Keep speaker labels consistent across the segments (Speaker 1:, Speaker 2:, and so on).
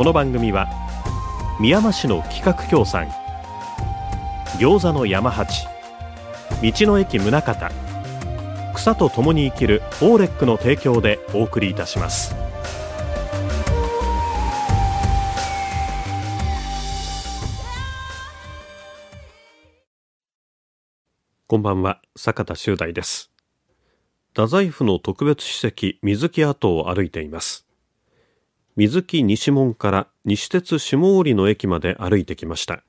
Speaker 1: この番組は宮山市の企画協賛餃子の山八道の駅宗像草と共に生きるオーレックの提供でお送りいたします。こんばんは坂田修大です。太宰府の特別史跡水木跡を歩いています。水木西門から西鉄下織の駅まで歩いてきました。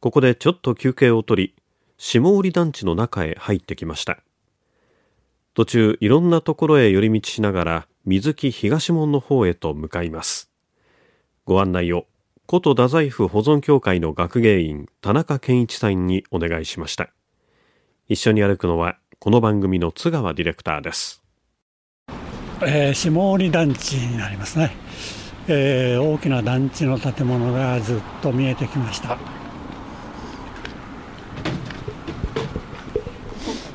Speaker 1: ここでちょっと休憩を取り下織団地の中へ入ってきました。途中いろんなところへ寄り道しながら水木東門の方へと向かいます。ご案内を古都太宰府保存協会の学芸員田中健一さんにお願いしました。一緒に歩くのはこの番組の津川ディレクターです、
Speaker 2: えー、下織団地になりますね、えー、大きな団地の建物がずっと見えてきました。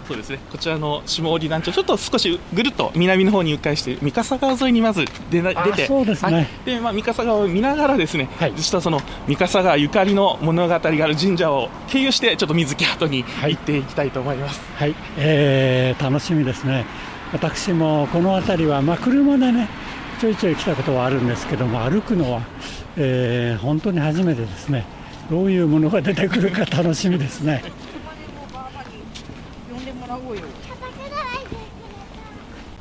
Speaker 3: そうですね。こちらの下織団地ちょっと少しぐるっと南の方に迂回して三笠川沿いにまず出出て。
Speaker 2: そうですね、はい、
Speaker 3: でまあ、三笠川を見ながらですね、はい、実はその三笠川ゆかりの物語がある神社を経由してちょっと水木跡に行っていきたいと思います、
Speaker 2: はい、はい、えー、楽しみですね私もこの辺りは、まあ、車でねちょいちょい来たことはあるんですけども歩くのは、えー、本当に初めてですね。どういうものが出てくるか楽しみですね。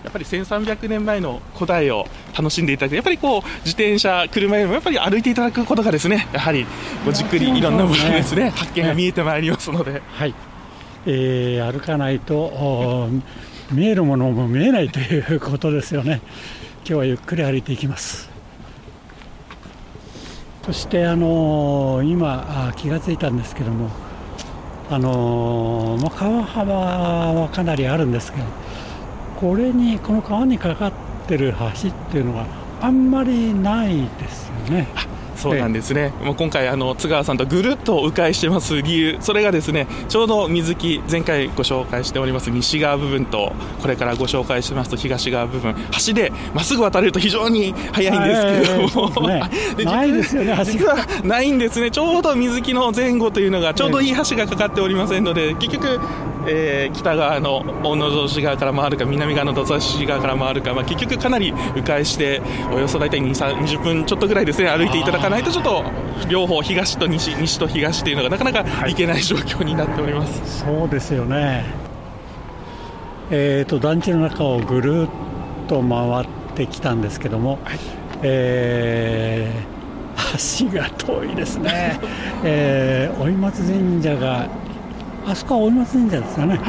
Speaker 3: やっぱり1300年前の古代を楽しんでいただいてやっぱりこう自転車、車よりもやっぱり歩いていただくことがですねやはりごじっくりいろんなものですね、発見が見えてまいりますので、
Speaker 2: はい、えー、歩かないと見えるものも見えないということですよね今日はゆっくり歩いていきますそしてあのー、今気がついたんですけどもあのー、まあ、川幅はかなりあるんですけどこれにこの川にかかってる橋っていうのがあんまりないですよね。
Speaker 3: そうなんですね、もう今回あの、津川さんとぐるっと迂回してます理由、それがですねちょうど水木、前回ご紹介しております西側部分と、これからご紹介しますと東側部分、橋でまっすぐ渡れると非常に速いんですけれども、
Speaker 2: ね、ないですよね、
Speaker 3: 実はないんですね、ちょうど水木の前後というのが、ちょうどいい橋がかかっておりませんので、結局、えー、北側の大野城市側から回るか南側の土佐市側から回るか、まあ、結局かなり迂回しておよそ大体20分ちょっとぐらいですね。歩いていただかないとちょっと両方東と西西と東というのがなかなか行けない状況になっております、
Speaker 2: はい、そうですよね。えーと、団地の中をぐるっと回ってきたんですけども、はい、えー、橋が遠いですね、えー、追松神社があそこは大松神社ですよね。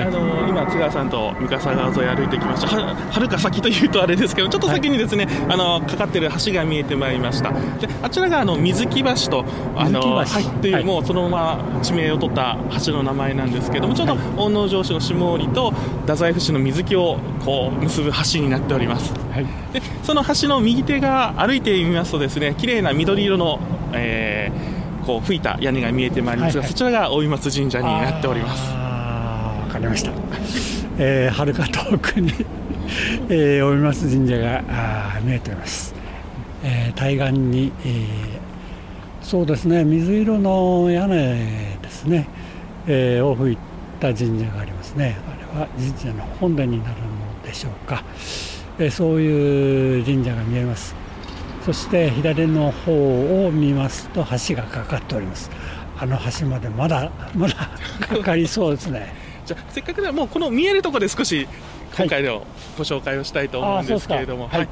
Speaker 3: あの今、津川さんと三笠川沿い歩いてきました。は、はるか先というとあれですけど、ちょっと先にですね、はい、あのかかってる橋が見えてまいりました、であちらがあの水木橋と、あのはい、という、はい、もうそのまま地名を取った橋の名前なんですけども、ちょうど大野城市の下織と太宰府市の水木をこう結ぶ橋になっております、はい、でその橋の右手側、歩いてみますと、ですね綺麗な緑色の、えー、こう吹いた屋根が見えてまいりますが、はいはい、そちらが大井松神社になっております。
Speaker 2: あわかりました、えー、はるか遠くに えー、大井松神社があ見えております、えー、対岸に、えー、そうですね水色の屋根ですね、えー、を吹いた神社がありますね。あれは神社の本殿になるのでしょうか、えー、そういう神社が見えますそして左の方を見ますと橋がかかっております。あの橋までまだ まだかかりそうですね。
Speaker 3: じゃあせっかくでもうこの見えるところで少し今回のご紹介をしたいと思うんですけれども、はい、はい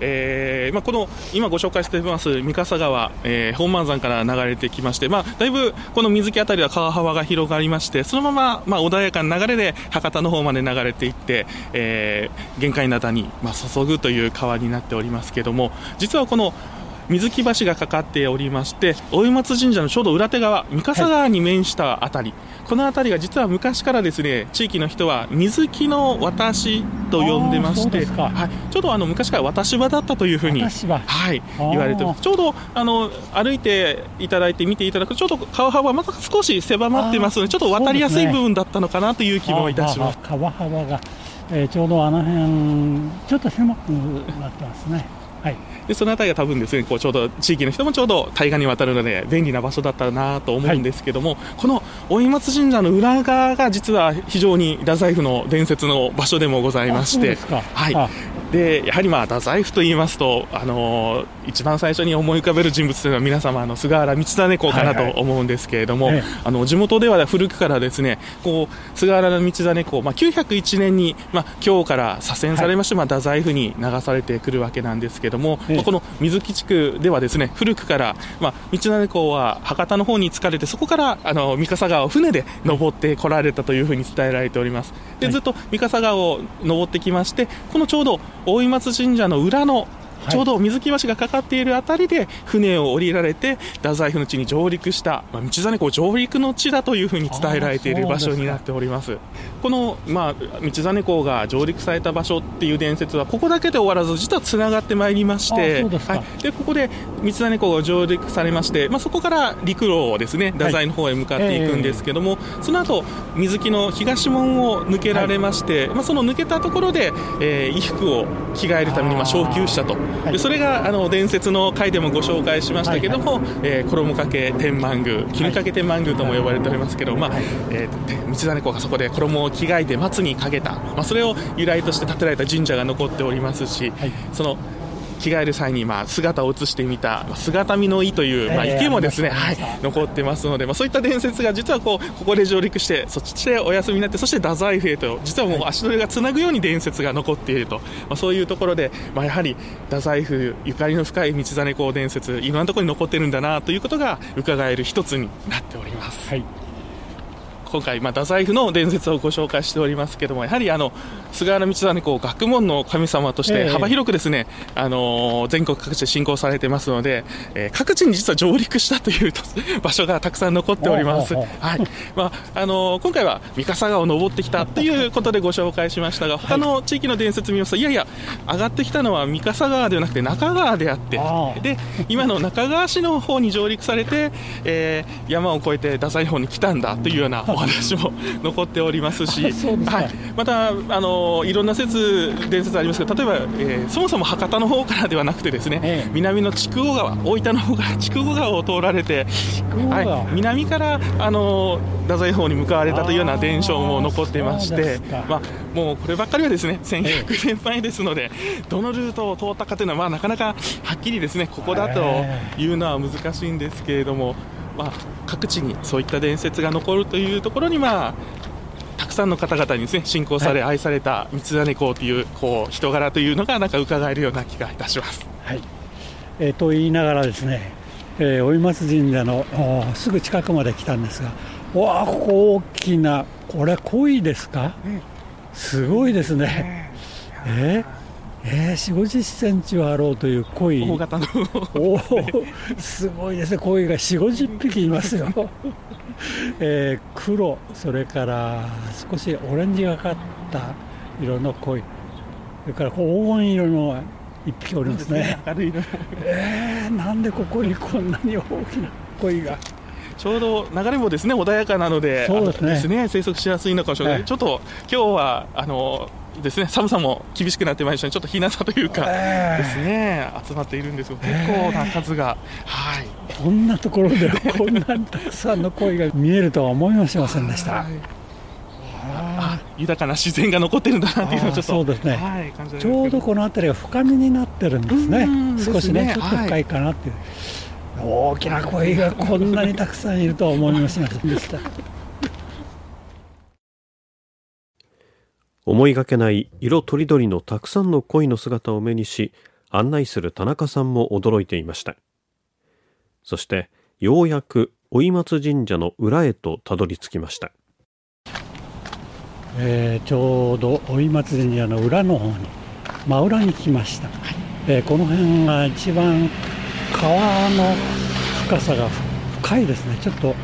Speaker 3: えーまあ、この今ご紹介しています三笠川、えー、本満山から流れてきまして、まあ、だいぶこの水木辺りは川幅が広がりましてそのまま、まあ、穏やかな流れで博多の方まで流れていって、えー、玄界灘に、まあ、注ぐという川になっておりますけども実はこの水木橋がかかっておりまして大井松神社のちょうど裏手側三笠川に面したあたり、はい、この辺りが実は昔からですね地域の人は水木の私と呼んでまして、はい、ちょうどあの昔から私場だったというふうに、はい、言われてちょうどあの歩いていただいて見ていただくとちょうど川幅また少し狭まってますのでちょっと渡りやすい部分だったのかなという気もいたします。
Speaker 2: 川幅がえー、ちょうどあの辺ちょっと狭くなってますね。はい、
Speaker 3: でその辺りが多分ですねこうちょうど地域の人もちょうど対岸に渡るので便利な場所だったなと思うんですけども、はい、この大井松神社の裏側が実は非常に太宰府の伝説の場所でもございまして、はい、でやはりまあ太宰府と言いますと、あのー、一番最初に思い浮かべる人物というのは皆様あの菅原道真公かなと思うんですけれども、はいはい、あの地元では古くからですねこう菅原道真公、まあ、901年に、まあ、今日から左遷されまして、はい、まあ、太宰府に流されてくるわけなんですけども、まあ、この水木地区ではですね古くから、まあ、道真公は博多の方に疲れてそこからあの三笠川を船で登ってこられたというふうに伝えられております。でずっと三笠川を登ってきましてこのちょうど大井松神社の裏のちょうど水木橋がかかっているあたりで船を降りられて太宰府の地に上陸した、まあ、道真公上陸の地だというふうに伝えられている場所になっております。この、まあ、道真公が上陸された場所っていう伝説はここだけで終わらず実はつながってまいりましてはい、でここで道真公が上陸されまして、まあ、そこから陸路をですね太宰の方へ向かっていくんですけども、はいえ。ー、その後水木の東門を抜けられまして、はい、まあ、その抜けたところで、えー、衣服を着替えるためにまあ昇級したとでそれがあの伝説の回でもご紹介しましたけども、はいはい、えー、衣掛け天満宮絹掛け天満宮とも呼ばれております。けど、まあえー、道真公がそこで衣を着替えて松にかけた、まあ、それを由来として建てられた神社が残っておりますし、はい、その着替える際にまあ姿を映してみた、まあ、姿見の意という、まあ、池もですね、はい、残ってますので、まあ、そういった伝説が実はこうここで上陸してそしてお休みになってそして太宰府へと実はもう足取りがつなぐように伝説が残っていると、まあ、そういうところで、まあ、やはり太宰府ゆかりの深い道真公伝説いろんなところに残ってるんだなということが伺える一つになっております。はい今回、まあ、太宰府の伝説をご紹介しておりますけれども、やはりあの菅原道真公、学問の神様として幅広くですね、えー、あの全国各地で信仰されてますので、えー、各地に実は上陸したという場所がたくさん残っております。はい。まあ、あの今回は三笠川を登ってきたということでご紹介しましたが、他の地域の伝説見ますと、いやいや、上がってきたのは三笠川ではなくて中川であって、で今の中川市の方に上陸されて、えー、山を越えて太宰の方に来たんだというようなお話も残っておりますし、はい、またあのいろんな説、伝説ありますけど、例えば、えー、そもそも博多の方からではなくて、ですね、ええ、南の筑後川、大分の方から筑後川を通られて、はい、南からあの太宰方に向かわれたというような伝承も残っていまして、まあ、もうこればっかりはですね1100年前ですので、どのルートを通ったかというのは、まあ、なかなかはっきりですねここだというのは難しいんですけれども。まあ、各地にそういった伝説が残るというところに、まあ、たくさんの方々にです、ね、信仰され、愛された三真公というこう人柄というのがなんか伺えるような気がいたします。
Speaker 2: はい。えー、と言いながらですね、えー、追松神社のすぐ近くまで来たんですがわあ大きなこれ鯉ですか、すごいですね。えー？えー、4 5 0センチはあろうという鯉。
Speaker 3: 大型の。
Speaker 2: おすごいですね。鯉が4 5 0匹いますよ、えー、黒それから少しオレンジがかった色の鯉。それから黄金色の一匹おりますね。明るい色えー、なんでここにこんなに大きな鯉が。
Speaker 3: ちょうど流れもですね穏やかなので、
Speaker 2: そうですね。
Speaker 3: ね生息しやすいのかもしれない、はい、ちょっと今日はあのですね。寒さも厳しくなってまいりましたちょっと日向というか、ですね。集まっているんですが結構な数が、はい。
Speaker 2: こんなところで こんなたくさんの鯉が見えるとは思いもしませんでした。
Speaker 3: あ豊かな自然が残ってるんだなっていうのをちょっと
Speaker 2: そうですね、はい、ちょうどこの辺りが深みになってるんですね、少しね、ね、ちょっと深いかなっていう、はい、大きな鯉がこんなにたくさんいるとは思いもしませんでした。
Speaker 1: 思いがけない色とりどりのたくさんの鯉の姿を目にし案内する田中さんも驚いていました。そしてようやく追松神社の裏へとたどり着きました、
Speaker 2: えー、ちょうど追松神社の裏の方に真裏に来ました、えー、この辺が一番川の深さが深いですね。ちょっと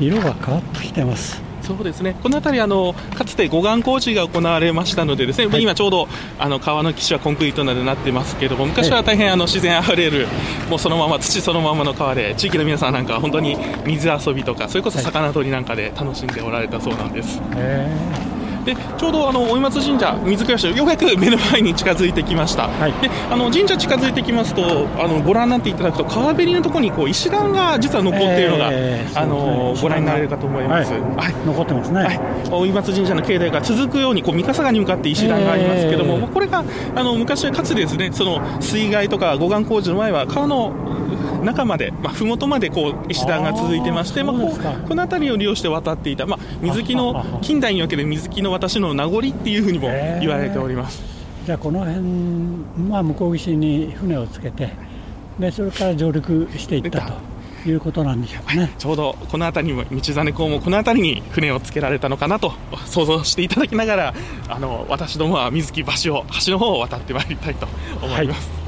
Speaker 2: 色が変わってきてます
Speaker 3: そうですね。この辺りあのかつて護岸工事が行われましたのでですね、はい、今ちょうどあの川の岸はコンクリートなどになってますけども昔は大変あの自然あふれるもうそのまま土そのままの川で地域の皆さんなんかは本当に水遊びとかそれこそ魚取りなんかで楽しんでおられたそうなんです。はいでちょうどあの追松神社、水倉市ようやく目の前に近づいてきました、はい、であの神社近づいてきますとあのご覧になっていただくと川べりのところにこう石段が実は残っているのが、えー、あの、ね、ご覧になれるかと思います、はい、
Speaker 2: はい、残ってますね、はい、
Speaker 3: 追松神社の境内が続くようにこう三笠川に向かって石段がありますけども、えー、これがあの昔はかつですねその水害とか護岸工事の前は川の中まで、まあ、麓までこう石段が続いてまして、まあ、こうこの辺りを利用して渡っていた、まあ、水木の近代における水木の私の名残っていうふうにも言われております。
Speaker 2: じゃあこの辺、まあ、向こう岸に船をつけてでそれから上陸していったということなんでしょうかね、はい、
Speaker 3: ちょうどこの辺りも道真公もこの辺りに船をつけられたのかなと想像していただきながらあの私どもは水木橋を橋の方を渡ってまいりたいと思います。はい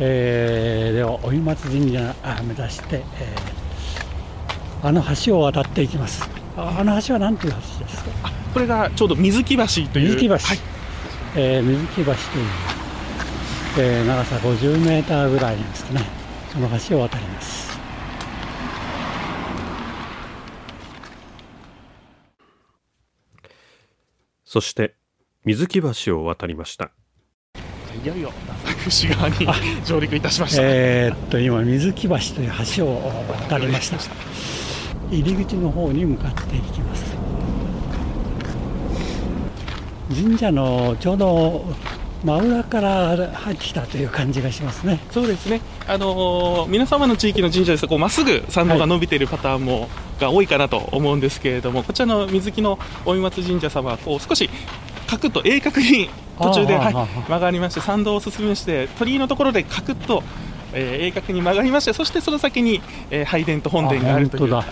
Speaker 2: えー、では追松神社目指して、えー、あの橋を渡っていきます。あの橋は何ていう橋ですか？
Speaker 3: これがちょうど水木橋という。
Speaker 2: 水木橋、はい。えー、水木橋という、えー、長さ50メーターぐらいありますかね。その橋を渡ります。
Speaker 1: そして水木橋を渡りました
Speaker 3: いよいよ太宰府市側に上陸いたしました
Speaker 2: えー、っと今水木橋という橋を渡りました入り口の方に向かっていきます神社のちょうど真裏から入ってきたという感じがしますね。
Speaker 3: そうですね。あのー、皆様の地域の神社ですとこうまっすぐ参道が伸びているパターンも、はい、が多いかなと思うんですけれども、こちらの水木の大井松神社様はこう少しカクッと鋭角に途中で、はい、曲がりまして参道を進みまして鳥居のところでカクッと、えー、鋭角に曲がりましてそしてその先に、えー、拝殿と本殿があるというはい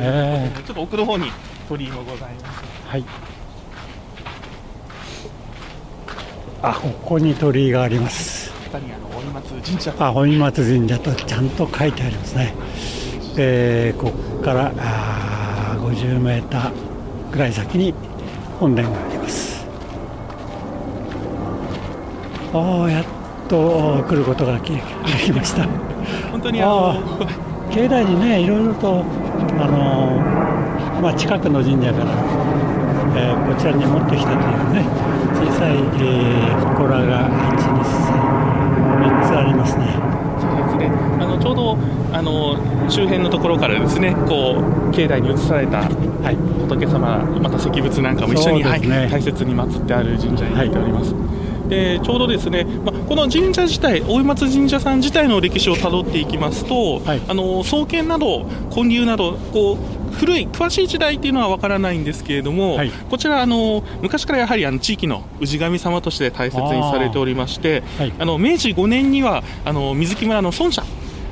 Speaker 3: えー、ちょっと奥の方に鳥居もございます。はい
Speaker 2: あここに鳥居があります。
Speaker 3: あの追松神社
Speaker 2: あ追松神社とちゃんと書いてありますね。えー、ここからあ50メーターぐらい先に本殿があります。ああやっと来ることができました。
Speaker 3: 本当にあの
Speaker 2: 境内にねいろいろとあの、まあ、近くの神社から、えー、こちらに持ってきたというね小さい、えー、祠が123つありますね。
Speaker 3: そうですね。あのちょうどあの周辺のところからですねこう境内に移された仏様、はい、また石仏なんかも一緒に、ねはい、大切に祀ってある神社になっております、はいでちょうどですね、まこの神社自体、大井松神社さん自体の歴史をたどっていきますと、はい、あの創建など、建立など、こう古い詳しい時代っていうのはわからないんですけれども、はい、こちらあの昔からやはりあの地域の氏神様として大切にされておりまして、あはい、あの明治5年にはあの水木村の孫社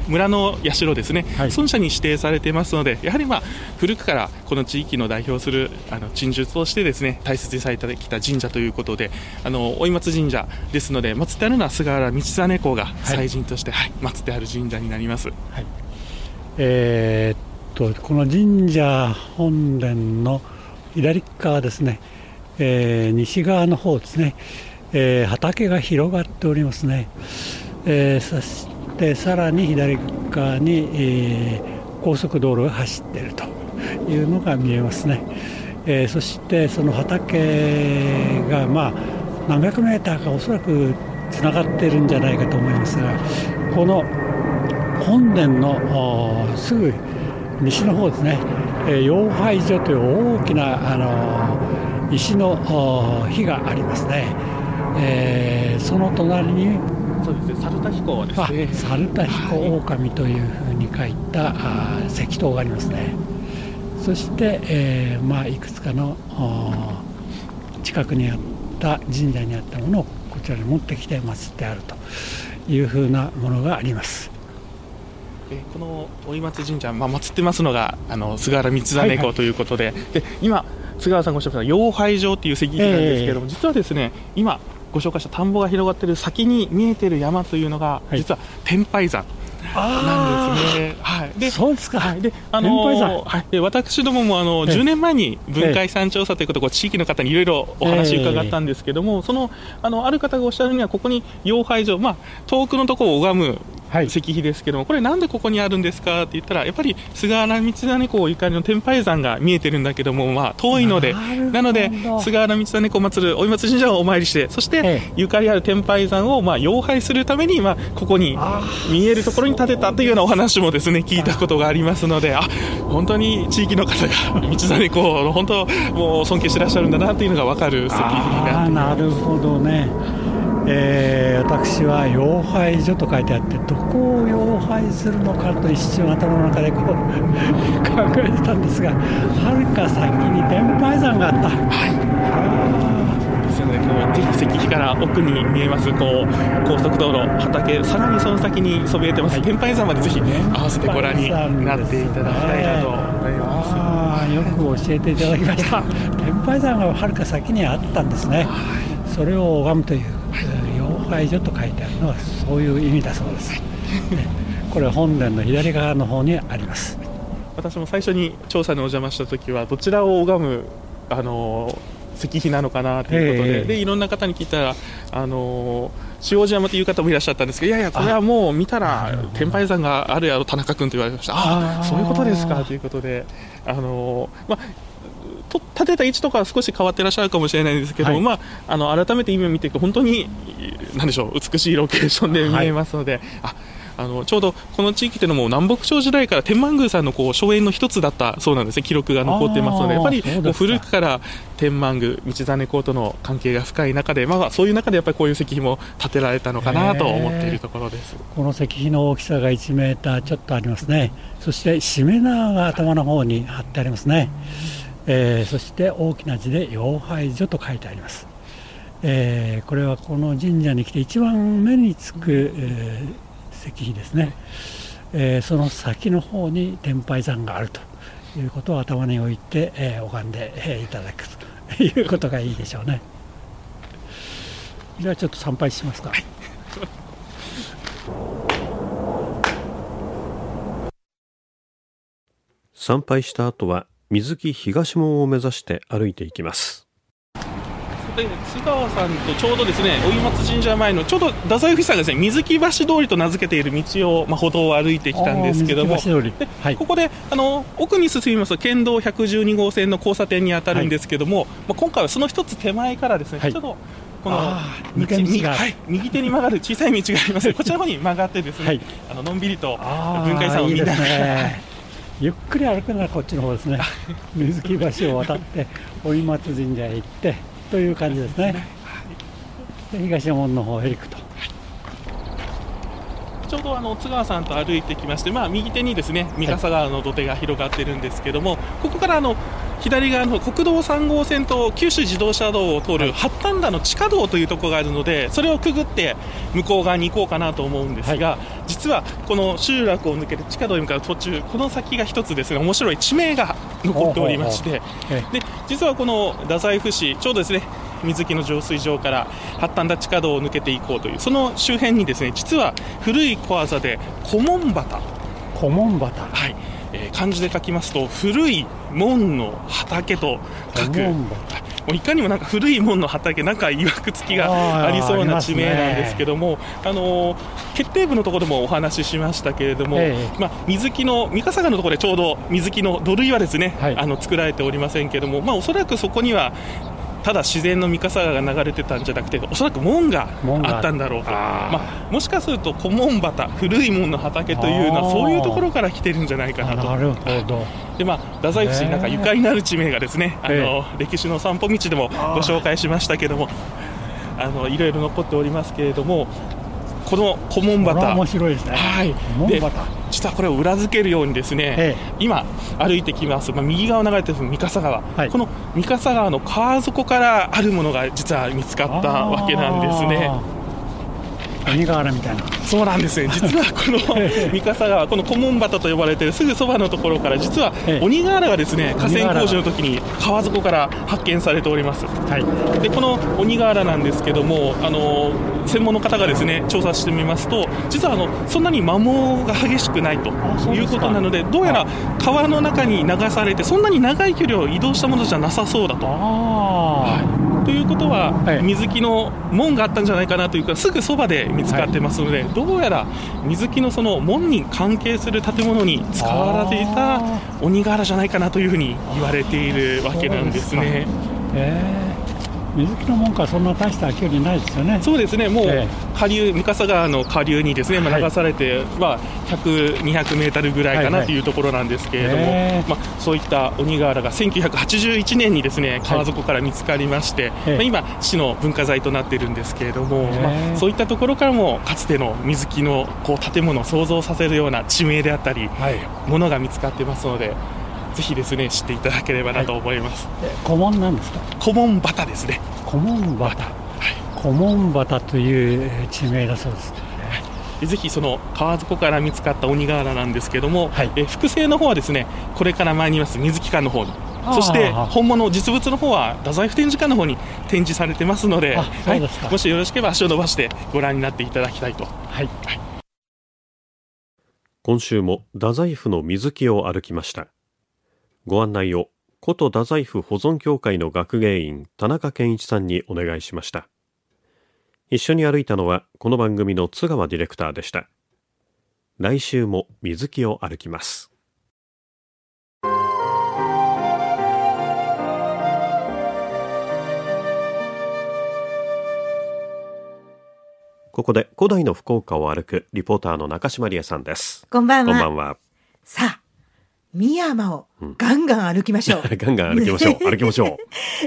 Speaker 3: 村の社ですね、はい、孫社に指定されていますので、やはり、まあ、古くからこの地域の代表するあの鎮守としてですね大切にされてきた神社ということで、あの追松神社ですので、祀ってあるのは菅原道真公が祭神として、はい、はい、祀ってある神社になります。はい
Speaker 2: えー、っとこの神社本殿の左側ですね、えー、西側の方ですね、えー、畑が広がっておりますね。えー、そしでさらに左側に、えー、高速道路が走っているというのが見えますね、えー、そしてその畑がまあ何百メーターかおそらくつながっているんじゃないかと思いますがこの本殿のすぐ西の方ですね、えー、妖拝所という大きなあの石の火がありますね、えー、その隣に
Speaker 3: そうですね、猿田彦ですね。
Speaker 2: 猿田彦狼というふうに書いた、あ石塔がありますね。そして、えー、まあいくつかの近くにあった神社にあったものをこちらに持ってきて祀ってあるというふうなものがあります。
Speaker 3: えこの追松神社、まあ、祀ってますのがあの菅原道真公ということではいはい、で今、菅原さんがおっしゃった妖拝城という石碑なんですけれども、えー、実はですね今、ご紹介した田んぼが広がっている先に見えている山というのが、実は天拝山。なんですね。はい。で、
Speaker 2: そうですか。
Speaker 3: はい、で、あのー、はい、で、私どもも、あの、10年前に文化遺産調査ということで、地域の方にいろいろお話伺ったんですけども、その、あの、ある方がおっしゃるには、ここに養廃所、まあ、遠くのところを拝む石碑ですけども、これなんでここにあるんですかって言ったら、やっぱり菅原道真公ゆかりの天拝山が見えてるんだけども、まあ、遠いので、なので、菅原道真公を祀るお松神社をお参りして、そして、ゆかりある天拝山を、まあ、養廃するために、まあ、ここに見えるところに建てたというようなお話もですね、聞いたことがありますので、あ、本当に地域の方が道真公を本当、もう尊敬してらっしゃるんだなというのが分かる石碑になって
Speaker 2: なるほどね。えー、私は養廃所と書いてあってどこを養廃するのかと一瞬頭の中でこう考えてたんですがはるか先に天拝山があった。はい。
Speaker 3: ですよね、こう石碑から奥に見えますこう高速道路、畑、さらにその先にそびえてます、はい、天拝山までぜひ合わせてご覧になってい。ただきたい。なと思います、
Speaker 2: よく教えていただきました、天拝山がはるか先にあったんですね、それを拝むという。養廃所と書いてあるのはそういう意味だそうです、これ本殿の左側の方にあります。
Speaker 3: 私も最初に調査にお邪魔した時はどちらを拝むあの石碑なのかなということでえー、でいろんな方に聞いたらあの塩路山という方もいらっしゃったんですけどいやいやこれはもう見たら天拝山があるやろ田中君と言われました。ああそういうことですかということであの、まあ、と立てた位置とかは少し変わってらっしゃるかもしれないんですけど、はい、まあ、あの改めて今見ていく本当に何でしょう美しいロケーションで見えますので、はい、ああのちょうどこの地域というのも南北朝時代から天満宮さんのこう荘園の一つだったそうなんですね。記録が残っていますのでやっぱりもう古くから天満宮道真公との関係が深い中で、まあ、そういう中でやっぱりこういう石碑も建てられたのかなと思っているところです。
Speaker 2: この石碑の大きさが1メーターちょっとありますね。そしてしめ縄が頭の方に貼ってありますね。えー、そして大きな字で養廃所と書いてあります、えー、これはこの神社に来て一番目につく、えー、石碑ですね、えその先の方に天拝山があるということを頭に置いて、え拝んで、えいただくということがいいでしょうね。ではちょっと参拝しますか、はい。
Speaker 1: 参拝した後は水木東門を目指して歩いていきます。
Speaker 3: 津川さんとちょうどですね、お湯松神社前のちょうど太宰府さんがですね、水木橋通りと名付けている道を、まあ、歩道を歩いてきたんですけども、はい、ここであの奥に進みますと、県道112号線の交差点に当たるんですけども、はい、まあ、今回はその一つ手前からですね、はい、ちょっとこの道右,、はい、右手に曲がる小さい道があります。こちらの方に曲がってですね、あののんびりと文化遺産を見ながら。
Speaker 2: ゆっくり歩くのはこっちの方ですね。水木橋を渡って追松神社へ行ってという感じですね。で東門の方へ行くと。
Speaker 3: ちょうどあの津川さんと歩いてきまして、まあ、右手にですね三笠川の土手が広がっているんですけども、はい、ここからあの左側の国道3号線と九州自動車道を通る八反田の地下道というところがあるのでそれをくぐって向こう側に行こうかなと思うんですが、はい、実はこの集落を抜けて地下道に向かう途中この先が一つですね面白い地名が残っておりましてで実はこの太宰府市ちょうどですね水木の浄水場から八反田地下道を抜けていこうというその周辺にですね実は古い小技で古門畑
Speaker 2: 古門畑
Speaker 3: はいえー、漢字で書きますと古い門の畑と書く。もういかにもなんか古い門の畑なんかいわくつきがありそうな地名なんですけどもあ、ね、あの決定部のところでもお話ししましたけれども、ええ、まあ、水木の三笠川のところでちょうど水木の土塁はですね、はい、あの作られておりませんけれども、まあ、おそらくそこにはただ自然の三笠川が流れてたんじゃなくておそらく門があった。んだろうと。まあ、もしかすると古門畑古い門の畑というのはそういうところから来てるんじゃないかなと。
Speaker 2: なるほど。
Speaker 3: でまあ、太宰府市になんかゆかりのある地名がですね、あの歴史の散歩道でもご紹介しましたけどもあのいろいろ残っておりますけれどもこの古門畑
Speaker 2: 面白いですね、
Speaker 3: はい、で実はこれを裏付けるようにですね、ええ、今歩いてきます、まあ、右側を流れている三笠川、はい、この三笠川の川底からあるものが実は見つかったわけなんですね。
Speaker 2: 鬼瓦みたいな。
Speaker 3: そうなんですね実はこの三笠川この古門端と呼ばれているすぐそばのところから実は鬼瓦がですね河川工事の時に川底から発見されております、はい、でこの鬼瓦なんですけどもあの専門の方がですね調査してみますと実はあのそんなに摩耗が激しくないということなのでどうやら川の中に流されてそんなに長い距離を移動したものじゃなさそうだと。はいということは、水木の門があったんじゃないかなというかすぐそばで見つかってますので、どうやら水木のその門に関係する建物に使われていた鬼瓦じゃないかなというふうに言われているわけなんですね。
Speaker 2: 水木の門からそんな大した距離ないですよね。
Speaker 3: そうですね。もう下流、三笠川の下流にですね、まあ、流されては100、200メートルぐらいかなというところなんですけれども、まあそういった鬼瓦が1981年にですね川底から見つかりまして、まあ今市の文化財となっているんですけれども、まあそういったところからもかつての水木のこう建物を想像させるような地名であったり、ものが見つかってますので。ぜひですね知っていただければなと思います。
Speaker 2: 古門なんですか？
Speaker 3: 古門バタですね。
Speaker 2: 古門バタ。はい。古門バタという地名だそうです。
Speaker 3: ぜひその川底から見つかった鬼瓦なんですけども、はい、え複製の方はですねこれから参ります水木館の方にそして本物実物の方は太宰府展示館の方に展示されてますので、はい、もしよろしければ足を伸ばしてご覧になっていただきたいと。はい、はい、
Speaker 1: 今週も太宰府の水木を歩きましたご案内を古都太宰府保存協会の学芸員田中健一さんにお願いしました。一緒に歩いたのはこの番組の津川ディレクターでした。来週も水木を歩きます。ここで古代の福岡を歩くリポーターの中島理恵さんです。
Speaker 4: こんばんは。
Speaker 1: こんばんは。
Speaker 4: さあ三山をガンガン歩きましょう。
Speaker 1: ガンガン歩きましょう。歩きましょう。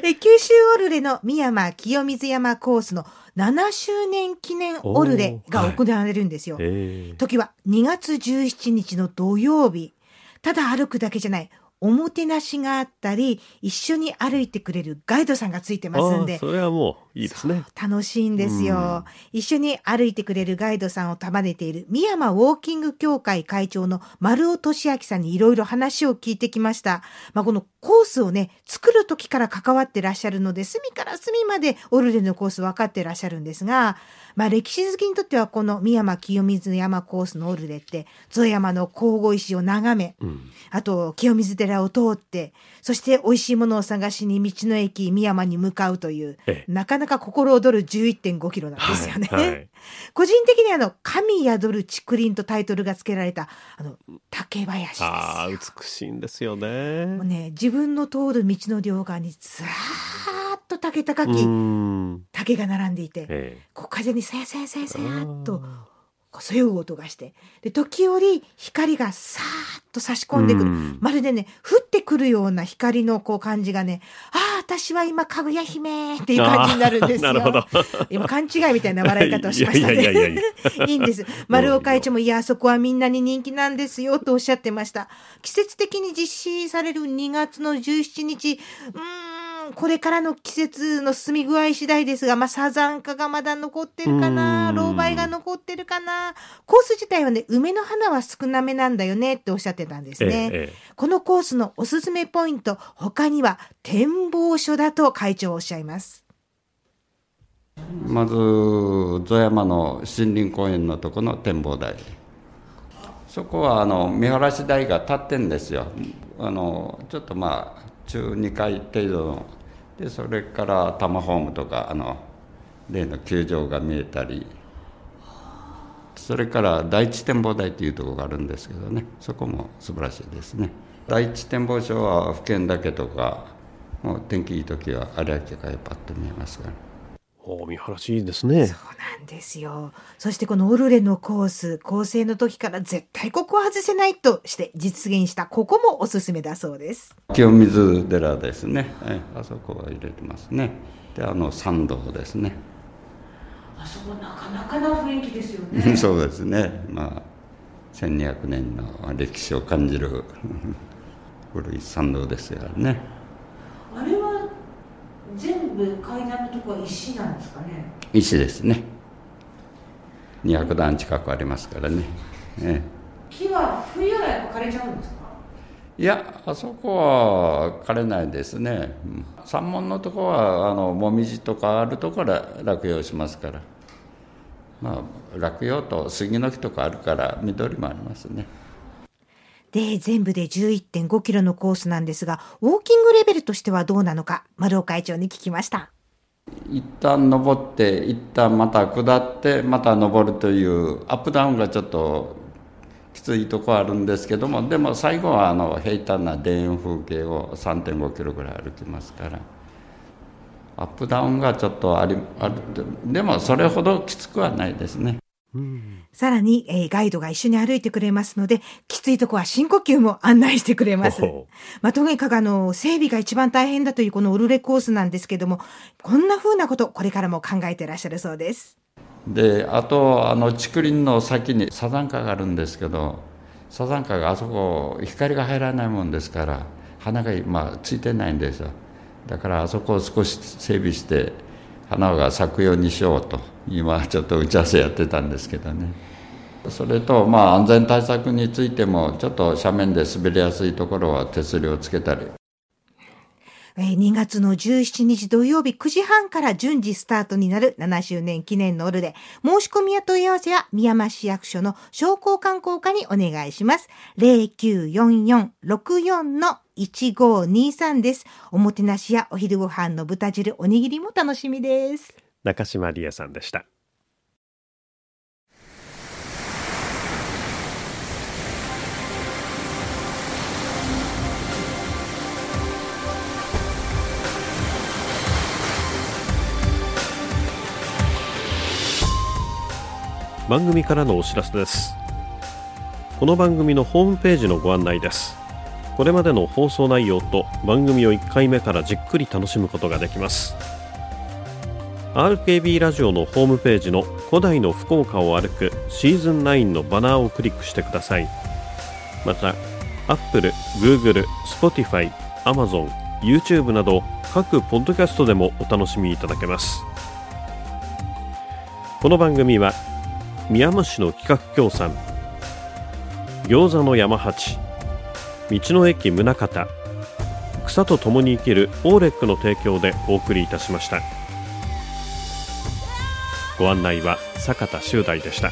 Speaker 4: え九州オルレの三山清水山コースの7周年記念オルレが行われるんですよ。はい、時は2月17日の土曜日。ただ歩くだけじゃない。おもてなしがあったり、一緒に歩いてくれるガイドさんがついてますんで。
Speaker 1: それはもういいですね。
Speaker 4: 楽しいんですよ、一緒に歩いてくれるガイドさんを束ねている、三山ウォーキング協会会長の丸尾俊明さんにいろいろ話を聞いてきました。まあ、このコースをね、作る時から関わってらっしゃるので、隅から隅までオルレのコース分かってらっしゃるんですが、まあ歴史好きにとってはこの三山清水山コースのオルレって、ゾ山の神々石を眺め、うん、あと清水寺を通って、そして美味しいものを探しに道の駅三山に向かうという、なかなか心躍る11.5キロなんですよね。はいはい、個人的にあの、神宿る竹林とタイトルが付けられた、あの、竹林ですあ
Speaker 1: あ、美しいんですよね。
Speaker 4: もうね、自分の通る道の両側にずらーっと竹高き竹が並んでいて、ええ、こう風にさやさやさやさやっとそよぐ音がして。で、時折光がさーっと差し込んでくる。まるでね、降ってくるような光のこう感じがね、ああ、私は今、かぐや姫っていう感じになるんですよ。なるほど。今、勘違いみたいな笑い方をしましたね。い いんです。丸尾会長も、いや、あそこはみんなに人気なんですよとおっしゃってました。季節的に実施される2月の17日、うん、これからの季節の進み具合次第ですが、まあ、サザンカがまだ残ってるかな、ロウバイが残ってるかな、コース自体はね、梅の花は少なめなんだよねっておっしゃってたんですね。ええ、このコースのおすすめポイント、他には展望所だと会長おっしゃいます。
Speaker 5: まず、ゾ山の森林公園のとこの展望台。そこはあの見晴らし台が立ってんですよ。あのちょっとまあ中2階程度のでそれから多摩ホームとかあの例の球場が見えたり。それから第一展望台というところがあるんですけどね。そこも素晴らしいですね。第一展望所は府県だけとかもう天気いい時は有明海パッと見えますから、ね
Speaker 1: 見晴らしいいですね。
Speaker 4: そうなんですよ。そしてこのオルレのコース、構成の時から絶対ここは外せないとして実現したここもおすすめだそうです。
Speaker 5: 清水寺ですね。あそこは入れてますね。で、あの参道ですね。
Speaker 4: あそこなかなかな雰囲気ですよね。
Speaker 5: そうですね。まあ1200年の歴史を感じる古い参道ですよね。
Speaker 4: あれは全部階段のところは石なんですかね
Speaker 5: 石ですね200段近くありますからね。
Speaker 4: ね木は冬はやっぱ枯れちゃうんですか？
Speaker 5: いや、あそこは枯れないですね。山門のとこは、あの、もみじとかあるところ落葉しますから。まあ、落葉と杉の木とかあるから緑もありますね。
Speaker 4: で、全部で11.5キロのコースなんですが、ウォーキングレベルとしてはどうなのか、丸尾会長に聞きました。
Speaker 5: 一旦登って、一旦また下って、また登るというアップダウンがちょっときついとこあるんですけどもでも最後はあの平坦な田園風景を3.5キロぐらい歩きますからアップダウンがちょっとありあるでもそれほどきつくはないですね。
Speaker 4: さらに、えー、ガイドが一緒に歩いてくれますので、きついとこは深呼吸も案内してくれます。まあ、とにかくあの、整備が一番大変だというこのオルレコースなんですけども、こんな風なこと、これからも考えていらっしゃるそうです。
Speaker 5: であとあの竹林の先にサザンカがあるんですけどサザンカがあそこ光が入らないもんですから花がまあついてないんですよだからあそこを少し整備して花が咲くようにしようと今ちょっと打ち合わせやってたんですけどねそれとまあ安全対策についてもちょっと斜面で滑りやすいところは手すりをつけたり
Speaker 4: 2月の17日土曜日9時半から順次スタートになる7周年記念のオルで、申し込みや問い合わせは宮山市役所の商工観光課にお願いします。0944-64-1523です。おもてなしやお昼ご飯の豚汁、おにぎりも楽しみです。
Speaker 1: 中島理恵さんでした。番組からのお知らせです。この番組のホームページのご案内です。これまでの放送内容と番組を1回目からじっくり楽しむことができます。RKB ラジオのホームページの古代の福岡を歩くシーズン9のバナーをクリックしてください。また Apple、Google、Spotify、Amazon、YouTube など各ポッドキャストでもお楽しみいただけます。この番組は宮山市の企画協賛餃子の山八道の駅宗像草と共に生きるオーレックの提供でお送りいたしました。ご案内は坂田修大でした。